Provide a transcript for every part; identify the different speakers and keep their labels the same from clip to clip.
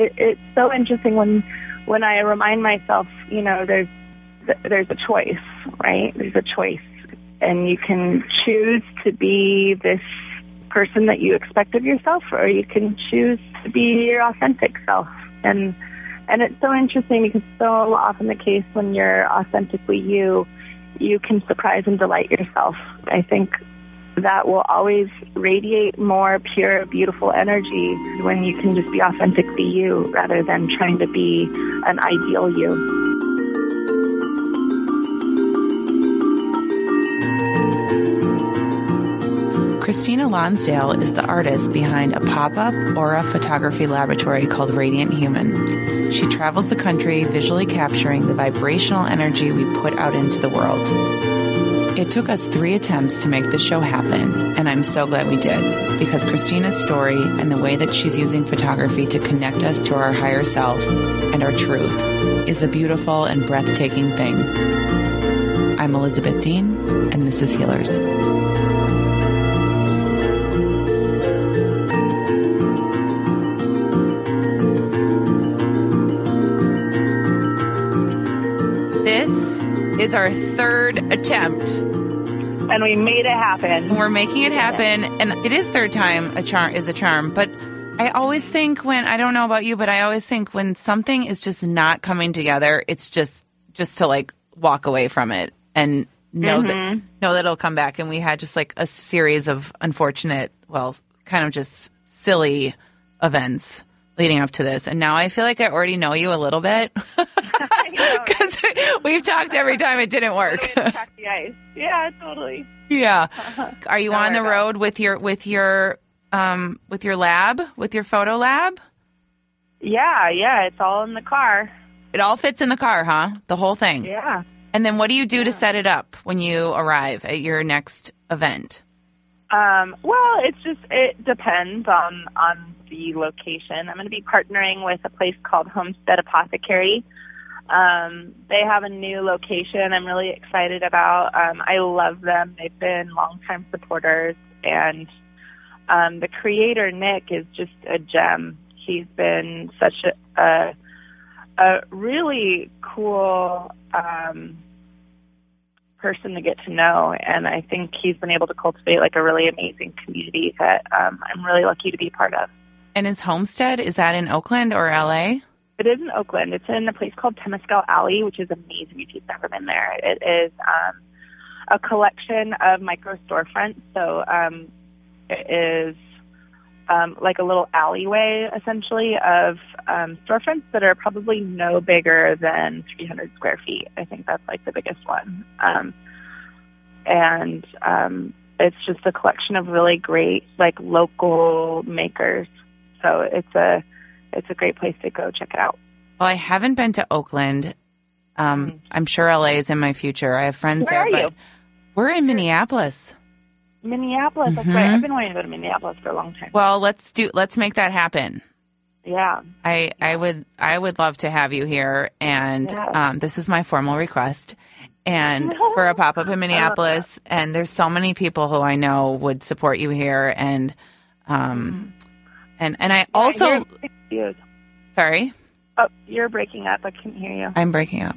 Speaker 1: it, it's so interesting when when I remind myself, you know, there's there's a choice, right? There's a choice, and you can choose to be this person that you expect of yourself, or you can choose to be your authentic self. And and it's so interesting because so often the case when you're authentically you, you can surprise and delight yourself. I think that will always radiate more pure, beautiful energy when you can just be authentically you rather than trying to be an ideal you.
Speaker 2: Christina Lonsdale is the artist behind a pop up aura photography laboratory called Radiant Human. She travels the country visually capturing the vibrational energy we put out into the world. It took us three attempts to make the show happen, and I'm so glad we did because Christina's story and the way that she's using photography to connect us to our higher self and our truth is a beautiful and breathtaking thing. I'm Elizabeth Dean, and this is Healers. This is our third attempt.
Speaker 1: And we made it happen.
Speaker 2: We're making it happen, and it is third time a charm is a charm. But I always think when I don't know about you, but I always think when something is just not coming together, it's just just to like walk away from it and know that mm-hmm. know that it'll come back. And we had just like a series of unfortunate, well, kind of just silly events leading up to this. And now I feel like I already know you a little bit because we've talked every time it didn't work.
Speaker 1: Crack the ice. Yeah, totally.
Speaker 2: yeah. Are you
Speaker 1: Don't
Speaker 2: on the road with your with your um with your lab with your photo lab?
Speaker 1: Yeah, yeah, it's all in the car.
Speaker 2: It all fits in the car, huh? The whole thing.
Speaker 1: Yeah.
Speaker 2: And then what do you do to set it up when you arrive at your next event?
Speaker 1: Um, well, it's just it depends on on the location. I'm going to be partnering with a place called Homestead Apothecary. Um, they have a new location. I'm really excited about. Um, I love them. They've been longtime supporters, and um, the creator Nick is just a gem. He's been such a a, a really cool. Um, person to get to know and I think he's been able to cultivate like a really amazing community that um, I'm really lucky to be part of.
Speaker 2: And his Homestead is that in Oakland or LA?
Speaker 1: It is in Oakland. It's in a place called Temescal Alley, which is amazing if you've never been there. It is um, a collection of micro storefronts. So um, it is um, like a little alleyway, essentially, of um, storefronts that are probably no bigger than 300 square feet. I think that's like the biggest one. Um, and um, it's just a collection of really great, like local makers. So it's a it's a great place to go check it out.
Speaker 2: Well, I haven't been to Oakland. Um, I'm sure LA is in my future. I have friends
Speaker 1: Mm-hmm. Where
Speaker 2: there,
Speaker 1: are
Speaker 2: but we're in Minneapolis.
Speaker 1: Minneapolis, that's right. I've been wanting to go to Minneapolis for a long time.
Speaker 2: Well, let's do let's make that happen.
Speaker 1: Yeah.
Speaker 2: I I would I would love to have you here, and
Speaker 1: Yeah.
Speaker 2: um, this is my formal request. And for a pop up in Minneapolis, and there's so many people who I know would support you here, and um, and and I also
Speaker 1: You're
Speaker 2: sorry,
Speaker 1: Oh, you're breaking up. I can't hear you.
Speaker 2: I'm breaking up.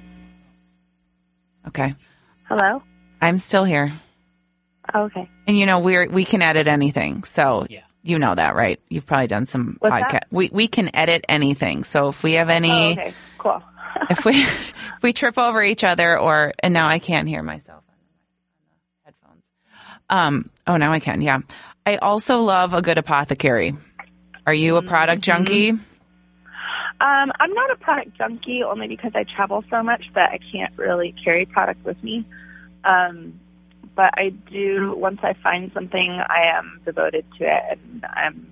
Speaker 2: Okay,
Speaker 1: Hello?
Speaker 2: I'm still here,
Speaker 1: Oh, okay.
Speaker 2: and you know we're we can edit anything, so
Speaker 3: Yeah.
Speaker 2: you know that, right? You've probably done some
Speaker 1: What's
Speaker 2: podcast.
Speaker 1: that?
Speaker 2: We we can edit anything, so if we have any.
Speaker 1: Oh, okay. Cool.
Speaker 2: if we if we trip over each other or and now I can't hear myself on the headphones. Um oh now I can, yeah. I also love a good apothecary. Are you a product junkie?
Speaker 1: Um, I'm not a product junkie only because I travel so much that I can't really carry product with me. Um, but I do, once I find something, I am devoted to it. And I'm,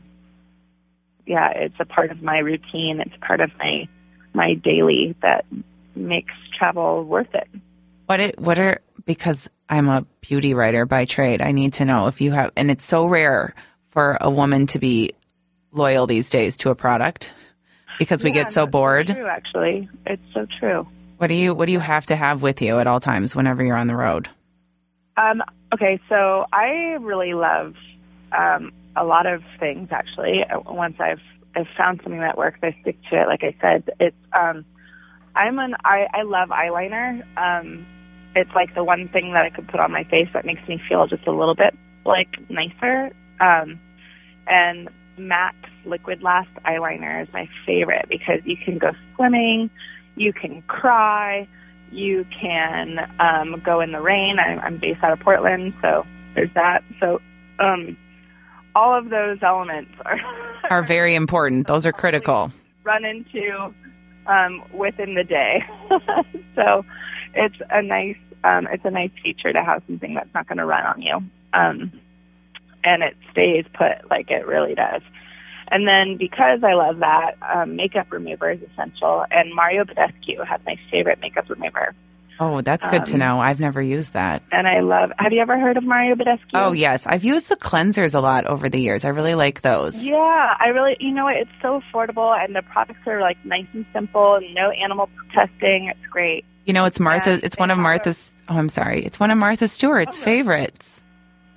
Speaker 1: yeah, it's a part of my routine. It's part of my, my daily that makes travel worth it.
Speaker 2: What it what are because I'm a beauty writer by trade. I need to know if you have and it's so rare for a woman to be loyal these days to a product because we
Speaker 1: Yeah,
Speaker 2: get so bored.
Speaker 1: True, actually. It's so true.
Speaker 2: What do you what do you have to have with you at all times whenever you're on the road?
Speaker 1: Um, okay, so I really love um, a lot of things actually. Once I've I've found something that works, I stick to it. Like I said, it's um, I'm an I I love eyeliner. Um, it's like the one thing that I could put on my face that makes me feel just a little bit like nicer. Um, and MAC Liquid Last eyeliner is my favorite because you can go swimming, you can cry, you can um, go in the rain. I'm, I'm based out of Portland, so there's that. So um, all of those elements are
Speaker 2: are very important. Those are critical.
Speaker 1: Run into um, within the day, so it's a nice um, it's a nice feature to have something that's not going to run on you, um, and it stays put like it really does. And then because I love that, um, makeup remover is essential. And Mario Badescu has my favorite makeup remover.
Speaker 2: Oh, that's good um, to know. I've never used that.
Speaker 1: And I love. Have you ever heard of Mario Badescu?
Speaker 2: Oh yes, I've used the cleansers a lot over the years. I really like those.
Speaker 1: Yeah, I really. You know what? It's so affordable, and the products are like nice and simple, and no animal testing. It's great.
Speaker 2: You know, it's Martha. it's one of Martha's. Oh, I'm sorry. It's one of Martha Stewart's oh, favorites.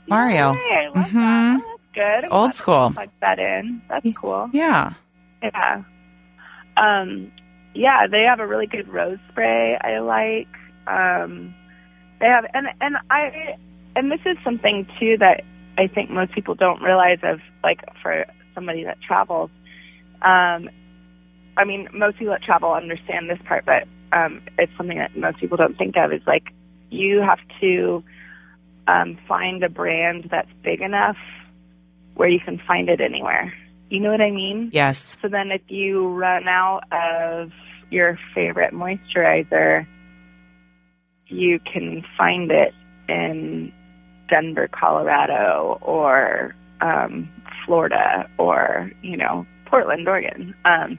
Speaker 2: Mario.
Speaker 1: Yay, mm-hmm. Good.
Speaker 2: Old school.
Speaker 1: Plug that in. That's cool.
Speaker 2: Yeah.
Speaker 1: Yeah. Um, yeah, they have a really good rose spray. I like. Um, they have, and and I, and this is something too that I think most people don't realize of like for somebody that travels. Um, I mean, most people that travel understand this part, but um, it's something that most people don't think of. Is like you have to um, find a brand that's big enough where you can find it anywhere. You know what I mean?
Speaker 2: Yes.
Speaker 1: So then if you run out of your favorite moisturizer, you can find it in Denver, Colorado, or um, Florida, or you know Portland, Oregon. Um,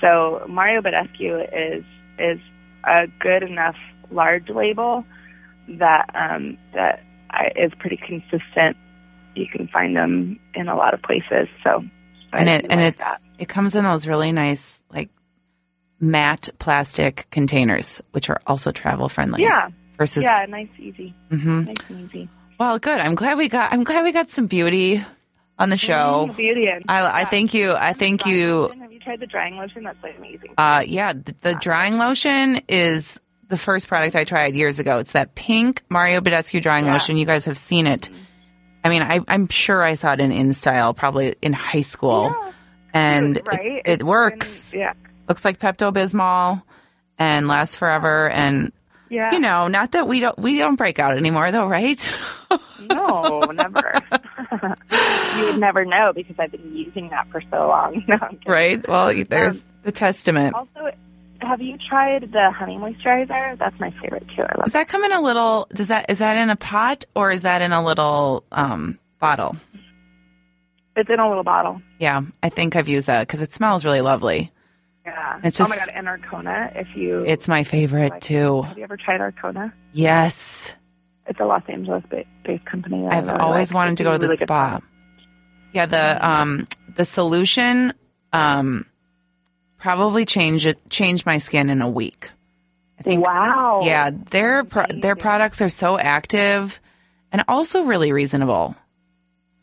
Speaker 1: so Mario Badescu is is a good enough large label that um, that is pretty consistent. You can find them in a lot of places. So,
Speaker 2: and it and like it's that. it comes in those really nice like matte plastic containers, which are also travel friendly.
Speaker 1: Yeah.
Speaker 2: Versus
Speaker 1: yeah, nice, easy,
Speaker 2: mm-hmm.
Speaker 1: nice and easy.
Speaker 2: Well, good. I'm glad we got. I'm glad we got some beauty on the show.
Speaker 1: Mm, beauty.
Speaker 2: I, I thank you. I thank you.
Speaker 1: Have you tried the drying lotion? That's like amazing.
Speaker 2: Uh, yeah, the, the drying lotion is the first product I tried years ago. It's that pink Mario Badescu drying yeah. lotion. You guys have seen it. I mean, I, am sure I saw it in InStyle, probably in high school,
Speaker 1: yeah.
Speaker 2: and
Speaker 1: right?
Speaker 2: it, it works.
Speaker 1: And, yeah,
Speaker 2: looks like Pepto Bismol and lasts forever. And
Speaker 1: yeah.
Speaker 2: you know, not that we don't we don't break out anymore, though, right?
Speaker 1: no, never. you would never know because I've been using that for so long. No,
Speaker 2: right. Well, there's um, the testament.
Speaker 1: Also, have you tried the honey moisturizer? That's my favorite too. I love.
Speaker 2: Does that come in a little? Does that is that in a pot or is that in a little um, bottle?
Speaker 1: It's in a little bottle.
Speaker 2: Yeah, I think I've used that because it smells really lovely.
Speaker 1: Yeah.
Speaker 2: It's just,
Speaker 1: oh my god, and Arcona. If you,
Speaker 2: it's my favorite
Speaker 1: like,
Speaker 2: too.
Speaker 1: Have you ever tried Arcona?
Speaker 2: Yes.
Speaker 1: It's a Los Angeles based company.
Speaker 2: I've
Speaker 1: really
Speaker 2: always
Speaker 1: like.
Speaker 2: wanted to go to the
Speaker 1: really
Speaker 2: spa. Yeah, the um the solution um probably change it changed my skin in a week. I think.
Speaker 1: Wow.
Speaker 2: Yeah, their pro- their products are so active and also really reasonable.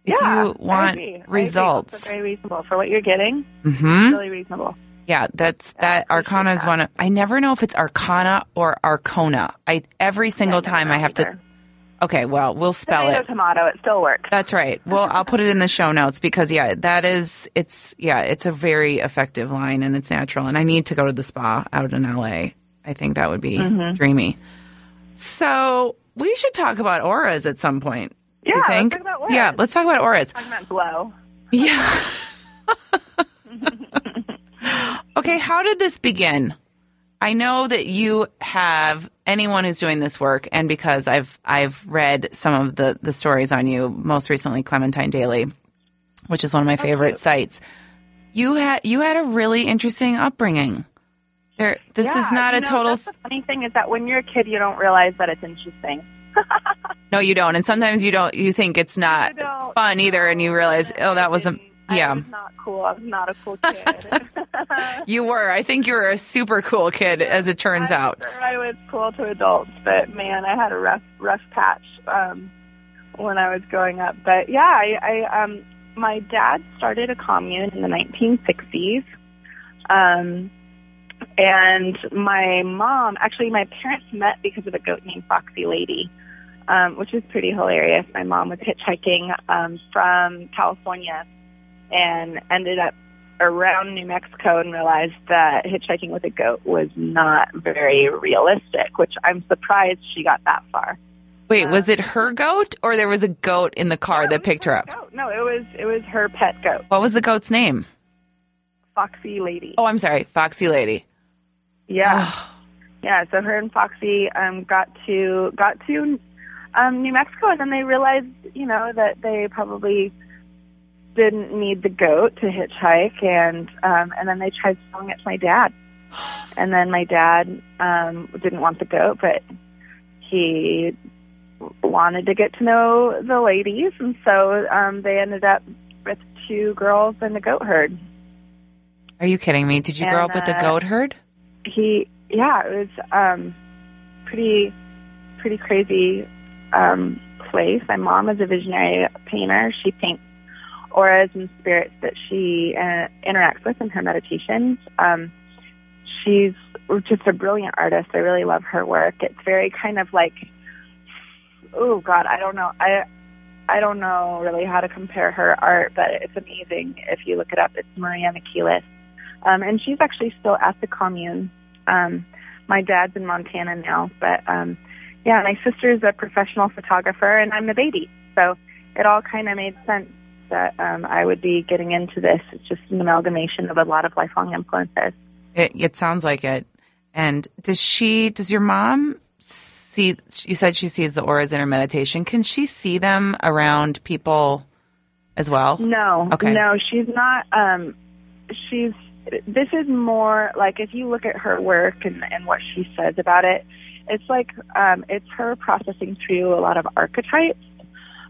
Speaker 2: If
Speaker 1: yeah,
Speaker 2: you want results,
Speaker 1: very reasonable for what you're getting.
Speaker 2: Mm-hmm.
Speaker 1: Really reasonable.
Speaker 2: Yeah, that's that. Arcona is one of. I never know if it's Arcana or Arcona. I every single
Speaker 1: yeah,
Speaker 2: time I have
Speaker 1: either.
Speaker 2: to. Okay, well, we'll spell
Speaker 1: tomato,
Speaker 2: it.
Speaker 1: Tomato, it still works.
Speaker 2: That's right. Well, I'll put it in the show notes because yeah, that is it's yeah, it's a very effective line and it's natural. And I need to go to the spa out in LA. I think that would be
Speaker 1: mm-hmm.
Speaker 2: dreamy. So we should talk about auras at some point.
Speaker 1: Yeah,
Speaker 2: you think?
Speaker 1: Let's talk about auras.
Speaker 2: Yeah, let's talk about auras.
Speaker 1: Talking about glow.
Speaker 2: Yeah. okay, how did this begin? I know that you have anyone who's doing this work, and because I've I've read some of the the stories on you, most recently Clementine Daily, which is one of my oh, favorite sites. You had you had a really interesting upbringing. There, this
Speaker 1: yeah,
Speaker 2: is not
Speaker 1: a
Speaker 2: know, total.
Speaker 1: the funny thing is that when you're a kid, you don't realize that it's interesting.
Speaker 2: no, you don't, and sometimes you don't. You think it's not fun either, and you realize, oh, that was a yeah.
Speaker 1: I was not cool. I was not a cool kid.
Speaker 2: you were. I think you were a super cool kid, as it turns
Speaker 1: I'm
Speaker 2: out.
Speaker 1: Sure I was cool to adults, but man, I had a rough, rough patch um, when I was growing up. But yeah, I, I um, my dad started a commune in the 1960s. Um, and my mom, actually, my parents met because of a goat named Foxy Lady, um, which is pretty hilarious. My mom was hitchhiking um, from California and ended up around New Mexico and realized that hitchhiking with a goat was not very realistic, which I'm surprised she got that far.
Speaker 2: Wait, was it her goat or there was a goat in the car
Speaker 1: No,
Speaker 2: that picked her up?
Speaker 1: Goat. No, it was it was her pet goat,
Speaker 2: What was the goat's name?
Speaker 1: Foxy Lady.
Speaker 2: Oh, I'm sorry, Foxy Lady.
Speaker 1: Yeah, yeah. So her and Foxy um, got to got to um, New Mexico, and then they realized, you know, that they probably didn't need the goat to hitchhike, and um, and then they tried selling it to my dad, and then my dad um, didn't want the goat, but he wanted to get to know the ladies, and so um, they ended up with two girls and a goat herd.
Speaker 2: Are you kidding me? Did you grow up with the
Speaker 1: uh,
Speaker 2: goat herd?
Speaker 1: he yeah it was um pretty pretty crazy um place my mom is a visionary painter she paints auras and spirits that she uh, interacts with in her meditations um she's just a brilliant artist i really love her work it's very kind of like oh god i don't know i I don't know really how to compare her art, but it's amazing if you look it up. It's Maria Michaelis. Um, and she's actually still at the commune. Um, my dad's in Montana now, but um, yeah, my sister's a professional photographer, and I'm the baby. So it all kind of made sense that um, I would be getting into this. It's just an amalgamation of a lot of lifelong influences.
Speaker 2: It, it sounds like it. And does she? Does your mom see? You said she sees the auras in her meditation. Can she see them around people as well?
Speaker 1: No,
Speaker 2: Okay.
Speaker 1: no, she's not. Um, she's. This is more like if you look at her work and, and what she says about it, it's like um, it's her processing through a lot of archetypes.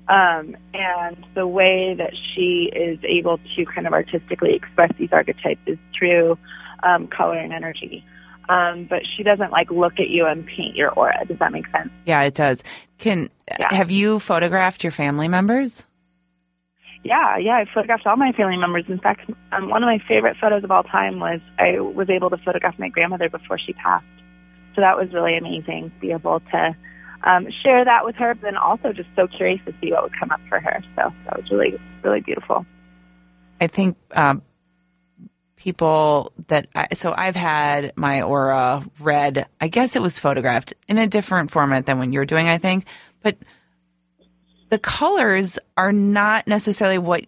Speaker 1: Um, and the way that she is able to kind of artistically express these archetypes is through um, color and energy. Um, but she doesn't like look at you and paint your aura. Does that make sense?
Speaker 2: Yeah, it does. Can
Speaker 1: Yeah.
Speaker 2: have you photographed your family members?
Speaker 1: Yeah, yeah, I photographed all my family members. In fact, um, one of my favorite photos of all time was I was able to photograph my grandmother before she passed. So that was really amazing to be able to um, share that with her, but then also just so curious to see what would come up for her. So that was really, really beautiful.
Speaker 2: I think um, people that I, so I've had my aura read. I guess it was photographed in a different format than when you're doing. I think, but the colors are not necessarily what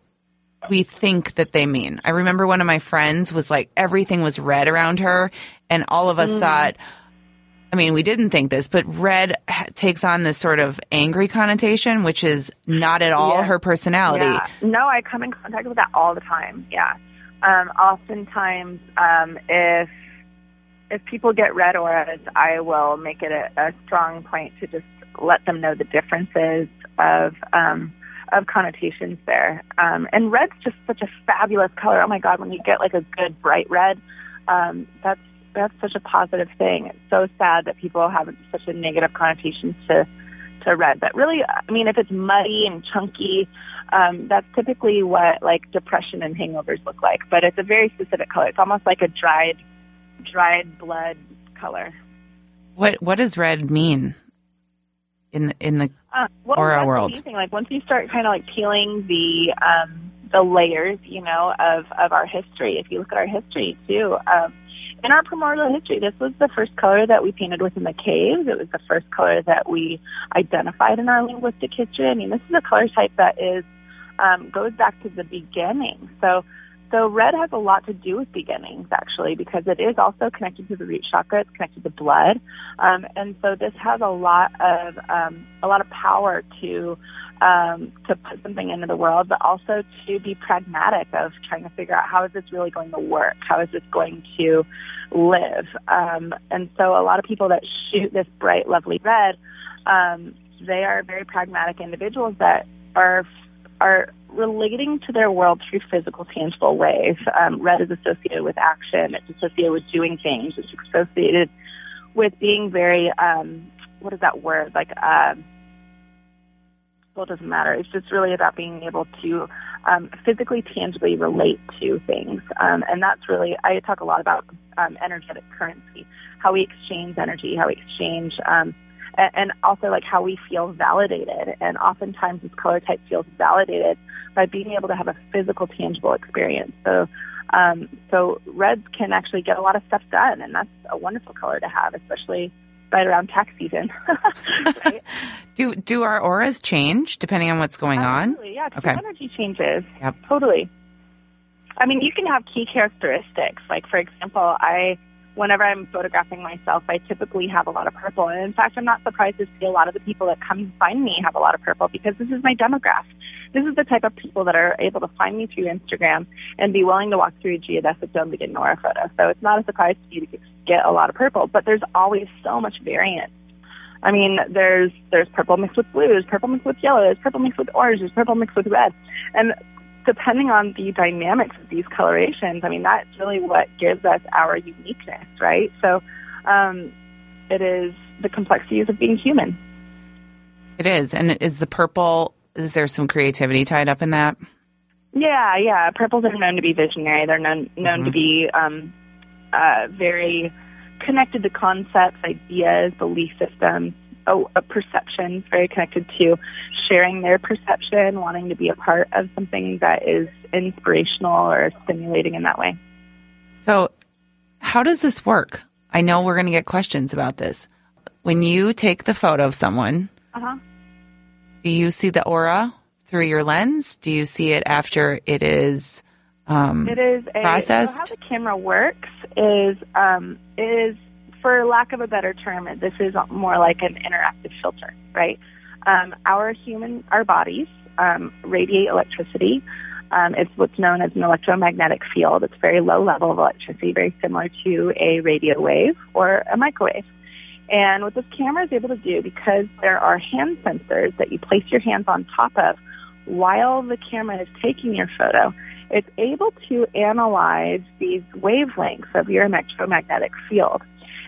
Speaker 2: we think that they mean. I remember one of my friends was like everything was red around her, and all of us thought. I mean, we didn't think this, but red takes on this sort of angry connotation, which is not at all
Speaker 1: Yeah.
Speaker 2: her personality.
Speaker 1: Yeah. No, I come in contact with that all the time. Yeah. Um, oftentimes, um, if if people get red auras, I will make it a, a strong point to just let them know the differences of um, of connotations there. Um, and red's just such a fabulous color. Oh my God, when you get like a good bright red, um, that's that's such a positive thing. It's so sad that people have such a negative connotation to to red. But really, I mean, if it's muddy and chunky, um, that's typically what like depression and hangovers look like. But it's a very specific color. It's almost like a dried dried blood color.
Speaker 2: What what does red mean in the, in the
Speaker 1: Uh, well,
Speaker 2: Aura world.
Speaker 1: amazing. Like once you start kind of like peeling the um, the layers, you know, of of our history. If you look at our history too, um, in our primordial history, this was the first color that we painted within the caves. It was the first color that we identified in our linguistic history. I mean, this is a color type that is um, goes back to the beginning. So. So red has a lot to do with beginnings, actually, because it is also connected to the root chakra. It's connected to blood, um, and so this has a lot of um, a lot of power to um, to put something into the world, but also to be pragmatic of trying to figure out how is this really going to work? How is this going to live? Um, and so a lot of people that shoot this bright, lovely red, um, they are very pragmatic individuals that are are relating to their world through physical, tangible ways. Um, red is associated with action. It's associated with doing things. It's associated with being very um, what is that word like? Um, well, doesn't matter. It's just really about being able to um, physically, tangibly relate to things. Um, and that's really, I talk a lot about um, energetic currency, how we exchange energy, how we exchange, um, and, and also like how we feel validated. And oftentimes this color type feels validated by being able to have a physical, tangible experience. So, um, so reds can actually get a lot of stuff done, and that's a wonderful color to have, especially right around tax season. right?
Speaker 2: do do our auras change depending on what's going
Speaker 1: Absolutely,
Speaker 2: on?
Speaker 1: Yeah,
Speaker 2: okay.
Speaker 1: energy changes.
Speaker 2: Yep.
Speaker 1: Totally. I mean, you can have key characteristics. Like, for example, I, whenever I'm photographing myself, I typically have a lot of purple. And in fact, I'm not surprised to see a lot of the people that come find me have a lot of purple because this is my demographic. This is the type of people that are able to find me through Instagram and be willing to walk through a geodesic dome to get an aura photo. So it's not a surprise to you to get a lot of purple, but there's always so much variance. I mean, there's there's purple mixed with blue, there's purple mixed with yellow, there's purple mixed with orange, there's purple mixed with red, and depending on the dynamics of these colorations, I mean, that's really what gives us our uniqueness, right? So, um, it is the complexities of being human.
Speaker 2: It is, and is the purple? Is there some creativity tied up in that?
Speaker 1: Yeah, yeah. Purples are known to be visionary. They're known known mm-hmm. to be um, uh, very connected to concepts, ideas, belief systems, oh, a perception, very connected to sharing their perception, wanting to be a part of something that is inspirational or stimulating in that way.
Speaker 2: So, how does this work? I know we're going to get questions about this. When you take the photo of someone, uh-huh. do you see the aura through your lens? Do you see it after it is um,
Speaker 1: it is a,
Speaker 2: processed?
Speaker 1: So how the camera works is um, is for lack of a better term, this is more like an interactive filter, right? Um, our human, our bodies um, radiate electricity. Um, it's what's known as an electromagnetic field. It's very low level of electricity, very similar to a radio wave or a microwave. And what this camera is able to do, because there are hand sensors that you place your hands on top of while the camera is taking your photo, it's able to analyze these wavelengths of your electromagnetic field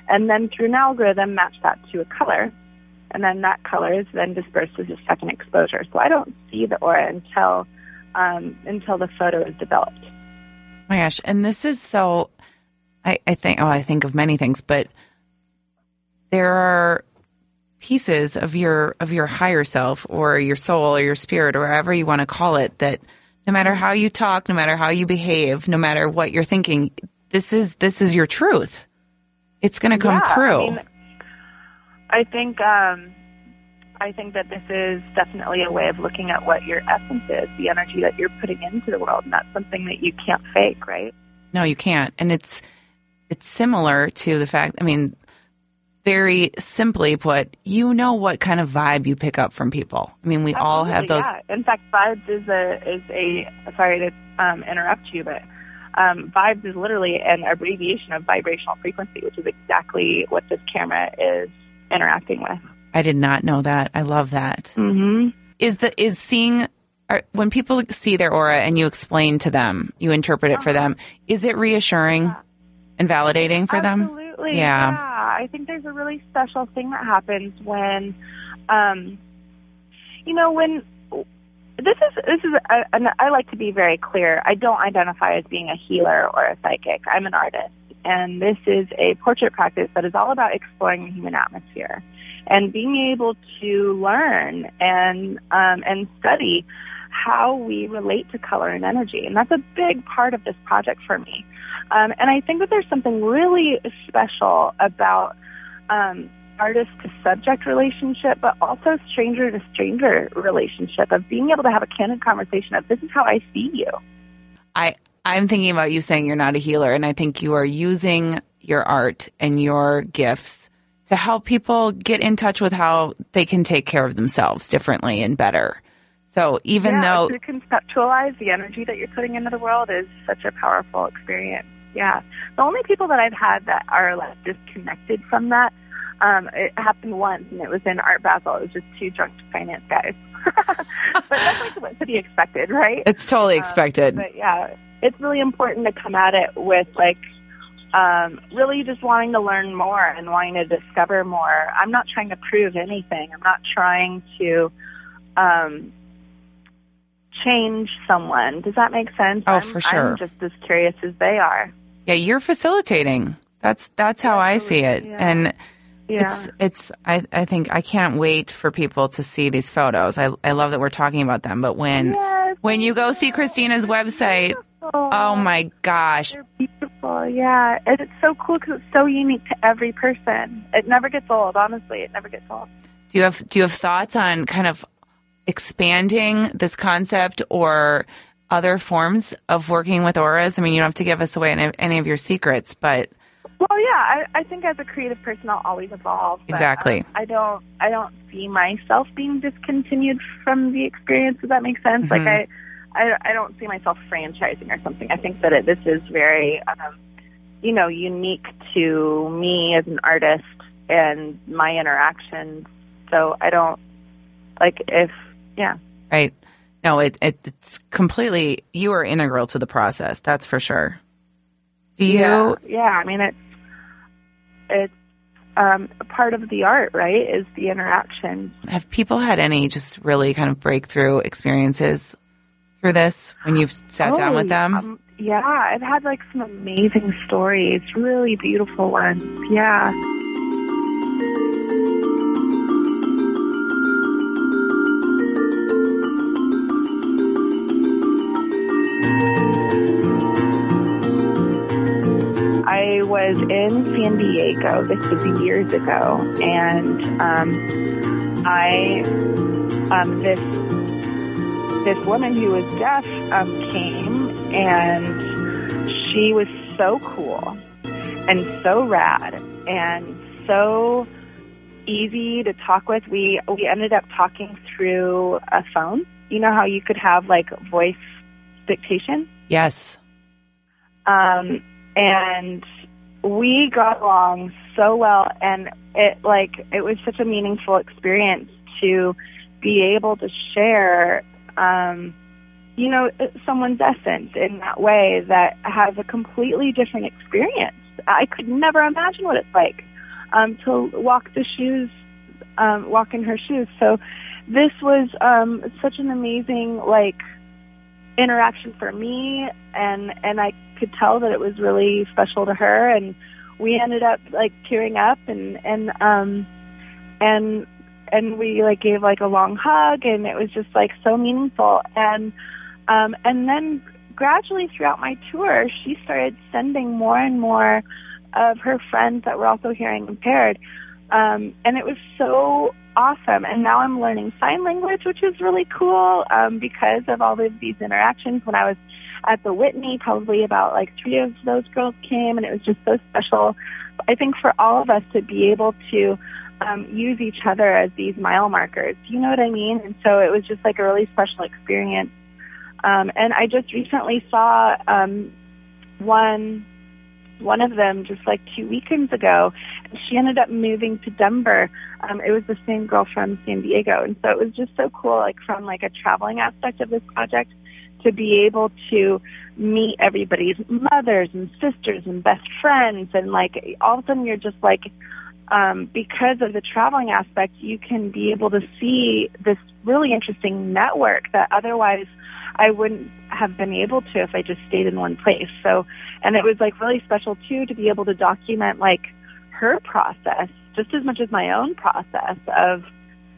Speaker 1: and then through an algorithm match that to a color, and then that color is then dispersed as a second exposure. So I don't see the aura until um, until the photo is developed.
Speaker 2: my gosh, and this is so. I, I think. Oh, I think of many things, but there are pieces of your of your higher self or your soul or your spirit or whatever you want to call it that no matter how you talk no matter how you behave no matter what you're thinking this is this is your truth it's going to come
Speaker 1: yeah,
Speaker 2: through.
Speaker 1: I, mean, I think um, I think that this is definitely a way of looking at what your essence is, the energy that you're putting into the world, and that's something that you can't fake, right?
Speaker 2: No, you can't, and it's it's similar to the fact. I mean, very simply put, you know what kind of vibe you pick up from people. I mean, we
Speaker 1: Absolutely,
Speaker 2: all have those.
Speaker 1: Yeah. In fact, vibes is a is a sorry to um, interrupt you, but um, vibes is literally an abbreviation of vibrational frequency, which is exactly what this camera is interacting with.
Speaker 2: I did not know that. I love that.
Speaker 1: Mm-hmm.
Speaker 2: Is the is seeing are, when people see their aura and you explain to them, you interpret it uh-huh. for them. Is it reassuring yeah. and validating for
Speaker 1: Absolutely.
Speaker 2: them?
Speaker 1: Absolutely. Yeah. yeah. I think there's a really special thing that happens when, um, you know, when this is this is I like to be very clear. I don't identify as being a healer or a psychic. I'm an artist, and this is a portrait practice that is all about exploring the human atmosphere and being able to learn and um, and study how we relate to color and energy. And that's a big part of this project for me. Um, and I think that there's something really special about um, artist to subject relationship, but also stranger to stranger relationship of being able to have a candid conversation of this is how I see you.
Speaker 2: I I'm thinking about you saying you're not a healer, and I think you are using your art and your gifts to help people get in touch with how they can take care of themselves differently and better. So even
Speaker 1: yeah,
Speaker 2: though
Speaker 1: to conceptualize the energy that you're putting into the world is such a powerful experience. Yeah. The only people that I've had that are like disconnected from that um, it happened once, and it was in Art Basel. It was just two drunk finance guys. but that's like what to be expected, right?
Speaker 2: It's totally um, expected.
Speaker 1: but yeah, it's really important to come at it with like um, really just wanting to learn more and wanting to discover more. I'm not trying to prove anything. I'm not trying to um, change someone. Does that make sense?
Speaker 2: Oh,
Speaker 1: I'm,
Speaker 2: for sure.
Speaker 1: I'm just as curious as they are.
Speaker 2: Yeah, you're facilitating. That's that's how I see it.
Speaker 1: Yeah.
Speaker 2: And
Speaker 1: Yeah.
Speaker 2: it's it's I, I think I can't wait for people to see these photos. I I love that we're talking about them, but when
Speaker 1: Yes.
Speaker 2: when you go see Christina's website, oh my gosh.
Speaker 1: They're beautiful. Yeah. And it's so cool because it's so unique to every person. It never gets old, honestly. It never gets old.
Speaker 2: Do you have do you have thoughts on kind of expanding this concept or other forms of working with auras? I mean, you don't have to give us away any, any of your secrets, but
Speaker 1: Well, yeah, I, I think as a creative person, I'll always evolve. but,
Speaker 2: Exactly.
Speaker 1: um, I don't, I don't see myself being discontinued from the experience. Does that make sense? Like
Speaker 2: Mhm.
Speaker 1: I, I, I don't see myself franchising or something. I think that it, this is very, um, you know, unique to me as an artist and my interactions. So I don't like if, yeah.
Speaker 2: right? No, it, it it's completely you are integral to the process. That's for sure. Do you?
Speaker 1: Yeah, yeah. I mean, it's it's um, a part of the art, right? Is the interaction.
Speaker 2: Have people had any just really kind of breakthrough experiences through this when you've sat down
Speaker 1: Oh,
Speaker 2: with them?
Speaker 1: Um, yeah, I've had like some amazing stories, really beautiful ones. Yeah. I was in San Diego. This was years ago, and um, I um, this this woman who was deaf um, came, and she was so cool and so rad and so easy to talk with. We we ended up talking through a phone. You know how you could have like voice dictation
Speaker 2: yes.
Speaker 1: um, and we got along so well and it like it was such a meaningful experience to be able to share um you know someone's essence in that way that has a completely different experience. I could never imagine what it's like um to walk the shoes um walk in her shoes. So this was um such an amazing like interaction for me and and I could tell that it was really special to her and we ended up like tearing up and and um and and we like gave like a long hug and it was just like so meaningful. And um and then gradually throughout my tour she started sending more and more of her friends that were also hearing impaired. Um and it was so awesome. And now i'm learning sign language which is really cool um because of all of these interactions when i was at the whitney probably about like three of those girls came and it was just so special i think for all of us to be able to um use each other as these mile markers you know what i mean and so it was just like a really special experience um and i just recently saw um one one of them just like two weekends ago. She ended up moving to Denver. Um, it was the same girl from San Diego, and so it was just so cool, like from like a traveling aspect of this project, to be able to meet everybody's mothers and sisters and best friends, and like all of a sudden you're just like. Um, because of the traveling aspect, you can be able to see this really interesting network that otherwise I wouldn't have been able to if I just stayed in one place. So, and it was like really special too to be able to document like her process just as much as my own process of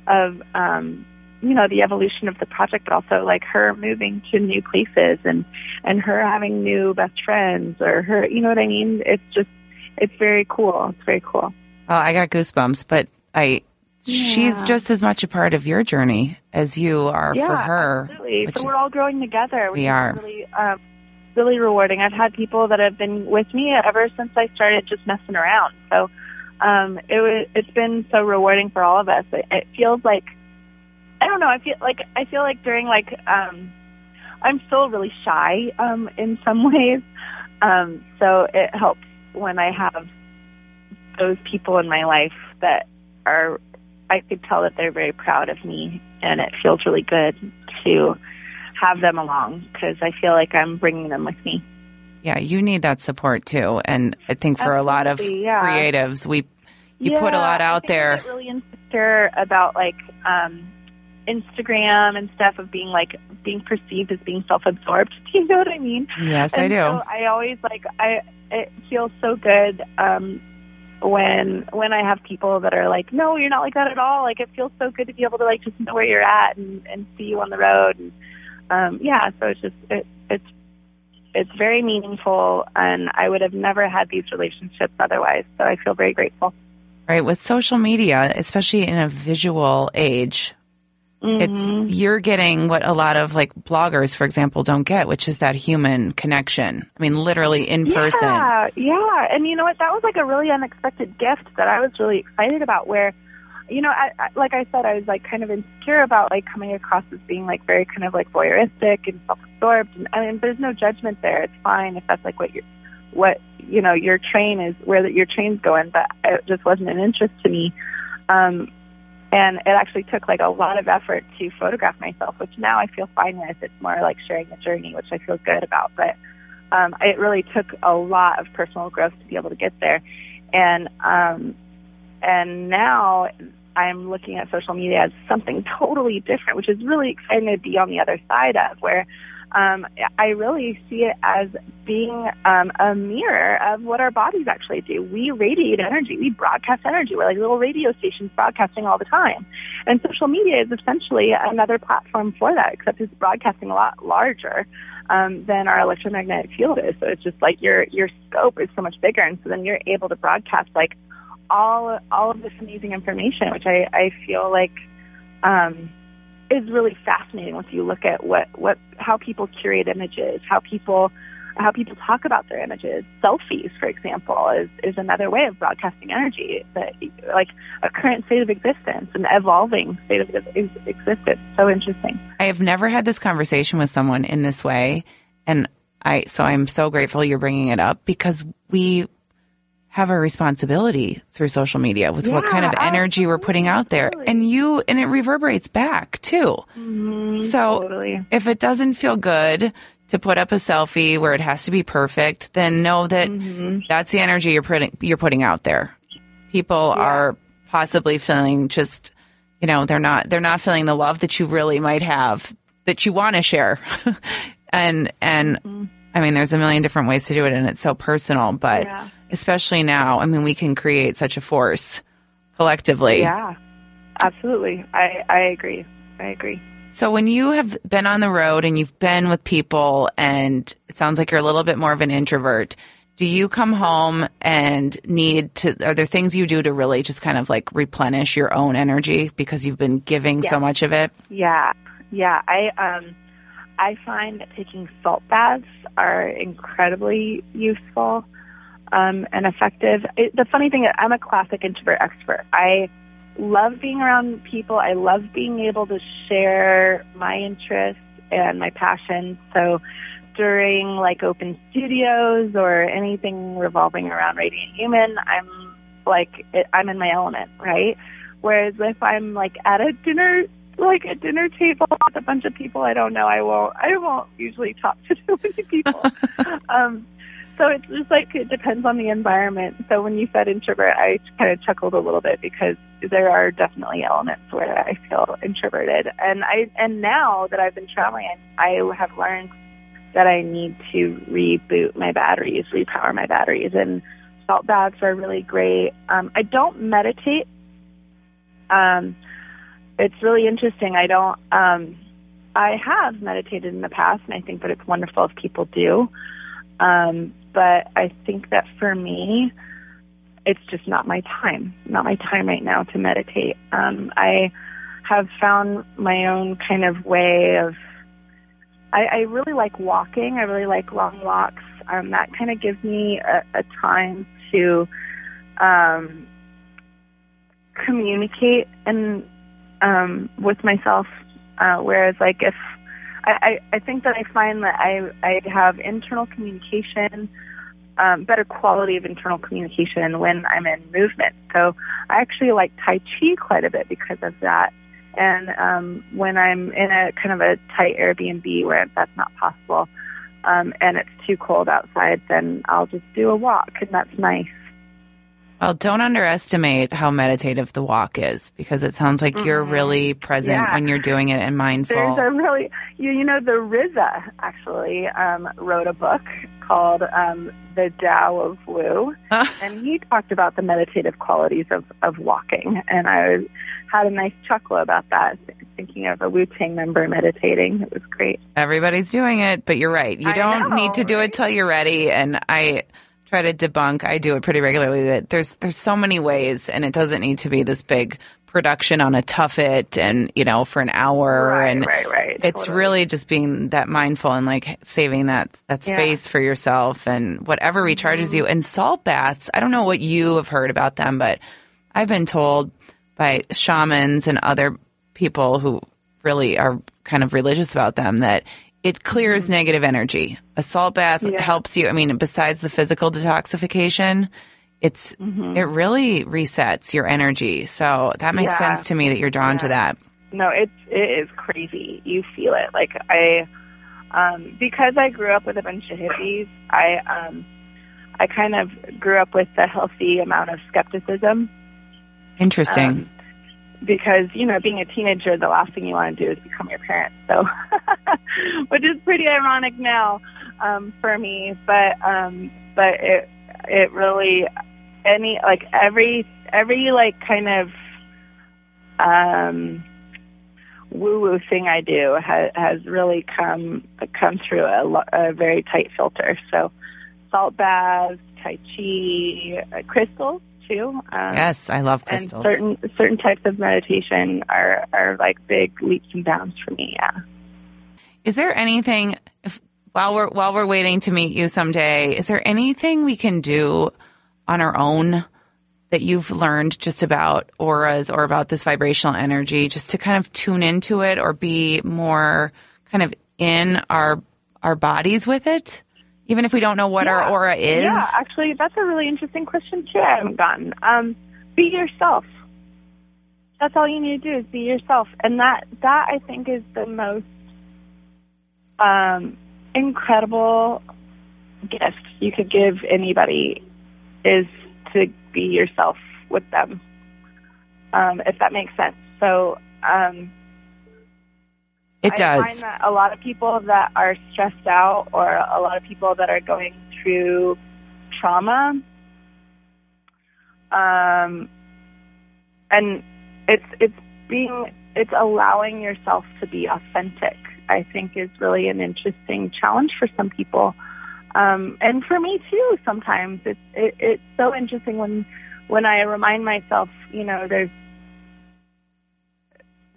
Speaker 1: of um you know the evolution of the project but also like her moving to new places and and her having new best friends or her you know what I mean? It's just it's very cool. It's very cool.
Speaker 2: Oh, I got goosebumps, but I she's just as much a part of your journey as you are
Speaker 1: yeah
Speaker 2: for her.
Speaker 1: absolutely. So
Speaker 2: is-
Speaker 1: we're all growing together
Speaker 2: We are.
Speaker 1: really um really rewarding. I've had people that have been with me ever since I started just messing around. So um it was it's been so rewarding for all of us. It, it feels like I don't know I feel like I feel like during like um I'm still really shy um in some ways um so it helps when I have those people in my life that are I could tell that they're very proud of me and it feels really good to have them along because I feel like I'm bringing them with me.
Speaker 2: Yeah, you need that support too. And I think for a lot of
Speaker 1: yeah.
Speaker 2: creatives, we you put a
Speaker 1: Yeah,
Speaker 2: lot out there.
Speaker 1: really insecure about like um Instagram and stuff of being like being perceived as being self-absorbed. Do you know what I mean?
Speaker 2: Yes,
Speaker 1: and
Speaker 2: I do.
Speaker 1: So I always like I it feels so good um when when I have people that are like, "No, you're not like that at all." Like it feels so good to be able to like just know where you're at and and see you on the road and um yeah, so it's just it it's it's very meaningful and I would have never had these relationships otherwise. So I feel very grateful.
Speaker 2: Right, with social media, especially in a visual age,
Speaker 1: Mm-hmm.
Speaker 2: it's you're getting what a lot of like bloggers, for example, don't get, which is that human connection. I mean, literally in person.
Speaker 1: Yeah, yeah. And you know what? That was like a really unexpected gift that I was really excited about. Where, you know, I, I, like I said, I was like kind of insecure about like coming across as being like very kind of like voyeuristic and self-absorbed. And I mean, there's no judgment there. It's fine if that's like what you're, what you know, your train is where that your train's going. But it just wasn't an interest to me. Um, and it actually took like a lot of effort to photograph myself, which now I feel fine with. It's more like sharing the journey, which I feel good about. But um, it really took a lot of personal growth to be able to get there, and um, and now I'm looking at social media as something totally different, which is really exciting to be on the other side of, where um, I really see it as being um, a mirror of what our bodies actually do. We radiate energy. We broadcast energy. We're like little radio stations broadcasting all the time. And social media is essentially another platform for that, except it's broadcasting a lot larger um, than our electromagnetic field is. So it's just like your your scope is so much bigger, and so then you're able to broadcast like all all of this amazing information, which I I feel like. Um, is really fascinating once you look at what what how people curate images, how people how people talk about their images. Selfies, for example, is is another way of broadcasting energy, that like a current state of existence, an evolving state of existence. So interesting.
Speaker 2: I have never had this conversation with someone in this way, and I so I'm so grateful you're bringing it up because we have a responsibility through social media with
Speaker 1: yeah,
Speaker 2: what kind of energy we're putting out there and you and it reverberates back too
Speaker 1: mm-hmm,
Speaker 2: so
Speaker 1: totally.
Speaker 2: if it doesn't feel good to put up a selfie where it has to be perfect then know that
Speaker 1: mm-hmm.
Speaker 2: that's the energy you're putting you're putting out there people
Speaker 1: yeah.
Speaker 2: are possibly feeling just you know they're not they're not feeling the love that you really might have that you want to share and and
Speaker 1: mm-hmm.
Speaker 2: I mean, there's a million different ways to do it, and it's so personal. But
Speaker 1: yeah.
Speaker 2: Especially now, I mean, we can create such a force collectively.
Speaker 1: Yeah, absolutely. I I agree. I agree.
Speaker 2: So when you have been on the road and you've been with people, and it sounds like you're a little bit more of an introvert. Do you come home and need to? Are there things you do to really just kind of like replenish your own energy because you've been giving
Speaker 1: yeah.
Speaker 2: so much of it?
Speaker 1: Yeah, yeah. I um. I find that taking salt baths are incredibly useful um, and effective. It, the funny thing is, I'm a classic introvert expert. I love being around people. I love being able to share my interests and my passions. So during like open studios or anything revolving around Radiant Human, I'm like it, I'm in my element, right? Whereas if I'm like at a dinner like a dinner table with a bunch of people I don't know, I won't I won't usually talk to too many people. um so it's just like it depends on the environment. So when you said introvert, I kind of chuckled a little bit because there are definitely elements where I feel introverted. And I and now that I've been traveling, I have learned that I need to reboot my batteries, repower my batteries, and salt baths are really great. Um, I don't meditate. Um, it's really interesting. I don't. Um, I have meditated in the past, and I think that it's wonderful if people do. Um, but I think that for me, it's just not my time. Not my time right now to meditate. Um, I have found my own kind of way of. I, I really like walking. I really like long walks. Um, that kind of gives me a, a time to um, communicate and um, with myself. Uh, whereas, like, if I, I, think that I find that I, I have internal communication, um, better quality of internal communication when I'm in movement. So I actually like Tai Chi quite a bit because of that. And um, when I'm in a kind of a tight Airbnb where that's not possible um, and it's too cold outside, then I'll just do a walk, and that's nice.
Speaker 2: Well, don't underestimate how meditative the walk is because it sounds like you're really present
Speaker 1: Yeah.
Speaker 2: when you're doing it and mindful.
Speaker 1: There's a really, you, you know, the RZA actually um, wrote a book called um, The Tao of Wu, and he talked about the meditative qualities of, of walking. And I had a nice chuckle about that, thinking of a Wu Tang member meditating. It was great.
Speaker 2: Everybody's doing it, but you're right. You don't
Speaker 1: know,
Speaker 2: need to do it till you're ready. And I try to debunk. I do it pretty regularly. That there's there's so many ways, and it doesn't need to be this big production on a tuffet and you know for an hour
Speaker 1: Right,
Speaker 2: and
Speaker 1: right, right.
Speaker 2: it's
Speaker 1: Totally.
Speaker 2: really just being that mindful and like saving that that
Speaker 1: Yeah.
Speaker 2: space for yourself and whatever recharges
Speaker 1: Mm-hmm.
Speaker 2: you and salt baths i don't know what you have heard about them but i've been told by shamans and other people who really are kind of religious about them that it clears negative energy a salt bath
Speaker 1: Mm-hmm. Yeah.
Speaker 2: helps you i mean besides the physical detoxification it's
Speaker 1: Mm-hmm.
Speaker 2: it really resets your energy so that makes
Speaker 1: Yeah.
Speaker 2: sense to me that you're drawn to that
Speaker 1: No, it's it is crazy. You feel it. Like I, um, because I grew up with a bunch of hippies. I um, I kind of grew up with a healthy amount of skepticism.
Speaker 2: interesting
Speaker 1: Um, because you know, being a teenager, the last thing you want to do is become your parent. So, which is pretty ironic now um, for me. But um, but it it really any like every every like kind of um woo woo thing I do has has really come come through a, lo- a very tight filter. So salt baths, tai chi, uh, crystals too. Um,
Speaker 2: yes i love
Speaker 1: and
Speaker 2: crystals
Speaker 1: certain certain types of meditation are are like big leaps and bounds for me. Yeah.
Speaker 2: Is there anything if, while we're while we're waiting to meet you someday? Is there anything we can do on our own that you've learned just about auras or about this vibrational energy, just to kind of tune into it or be more kind of in our our bodies with it, even if we don't know what our aura is?
Speaker 1: Yeah, actually, that's a really interesting question too. I haven't gotten. Um, be yourself. That's all you need to do is be yourself, and that that I think is the most um, incredible gift you could give anybody is to be yourself with them. Um, if that makes sense. So. Um,
Speaker 2: it
Speaker 1: I
Speaker 2: does.
Speaker 1: find that a lot of people that are stressed out or a lot of people that are going through trauma, um, and it's it's being it's allowing yourself to be authentic. I think is really an interesting challenge for some people, um, and for me too. Sometimes it's it, it's so interesting when when I remind myself, you know, there's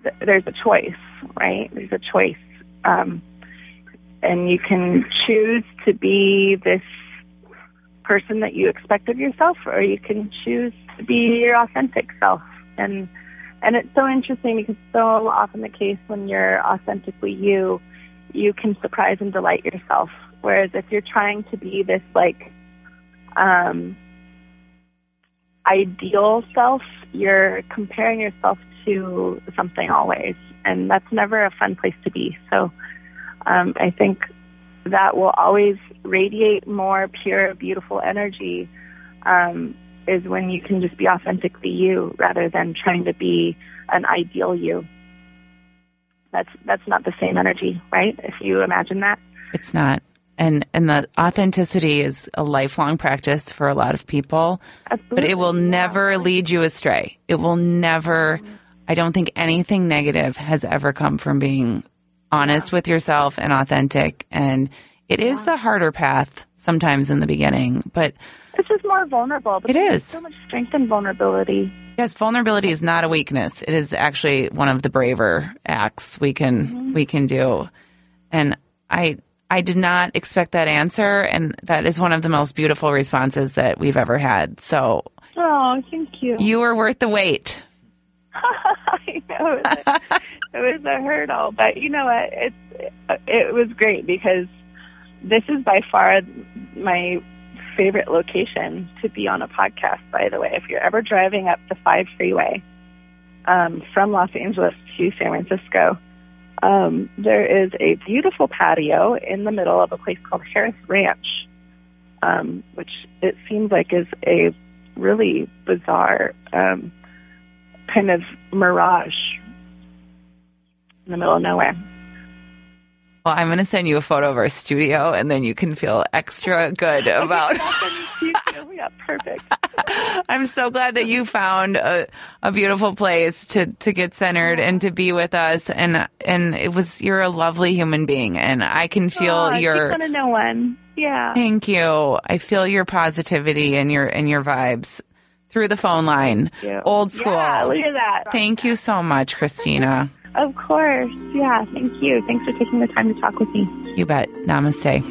Speaker 1: th- there's a choice, right? There's a choice. Um, and you can choose to be this person that you expect of yourself, or you can choose to be your authentic self. And and it's so interesting because so often the case when you're authentically you, you can surprise and delight yourself. Whereas if you're trying to be this like um, ideal self, you're comparing yourself to something always, and that's never a fun place to be. So um, I think that will always radiate more pure, beautiful energy um, is when you can just be authentically you rather than trying to be an ideal you. That's that's not the same energy, right? If you imagine that.
Speaker 2: It's not. And and the authenticity is a lifelong practice for a lot of people. Absolutely. But it will never lead you astray. It will never I don't think anything negative has ever come from being honest with yourself and authentic and it is the harder path sometimes in the beginning, but
Speaker 1: It's just more vulnerable.
Speaker 2: It
Speaker 1: so much strength in vulnerability.
Speaker 2: Yes, vulnerability is not a weakness. It is actually one of the braver acts we can mm-hmm. we can do. And I I did not expect that answer and that is one of the most beautiful responses that we've ever had. So
Speaker 1: Oh, thank you.
Speaker 2: you were worth the wait.
Speaker 1: I know it was, a, it was a hurdle, but you know what? It's it was great because this is by far my favorite location to be on a podcast. By the way, if you're ever driving up the five freeway um, from Los Angeles to San Francisco, um, there is a beautiful patio in the middle of a place called Harris Ranch, um, which it seems like is a really bizarre um, kind of mirage in the middle of nowhere.
Speaker 2: Well, I'm going to send you a photo of our studio, and then you can feel extra good about.
Speaker 1: yeah, perfect.
Speaker 2: I'm so glad that you found a, a beautiful place to, to get centered and to be with us, and and it was you're a lovely human being, and I can feel
Speaker 1: oh,
Speaker 2: your.
Speaker 1: To know one. Yeah.
Speaker 2: Thank you. I feel your positivity and your and your vibes through the phone line. Old school.
Speaker 1: Yeah, look at that.
Speaker 2: Thank you so much, Christina.
Speaker 1: Of course. Yeah, thank you. Thanks for taking the time to talk with me.
Speaker 2: You bet. Namaste.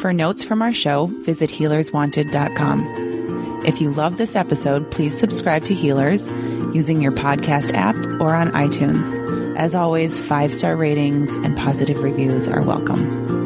Speaker 2: For notes from our show, visit healerswanted.com. If you love this episode, please subscribe to Healers using your podcast app or on iTunes. As always, five star ratings and positive reviews are welcome.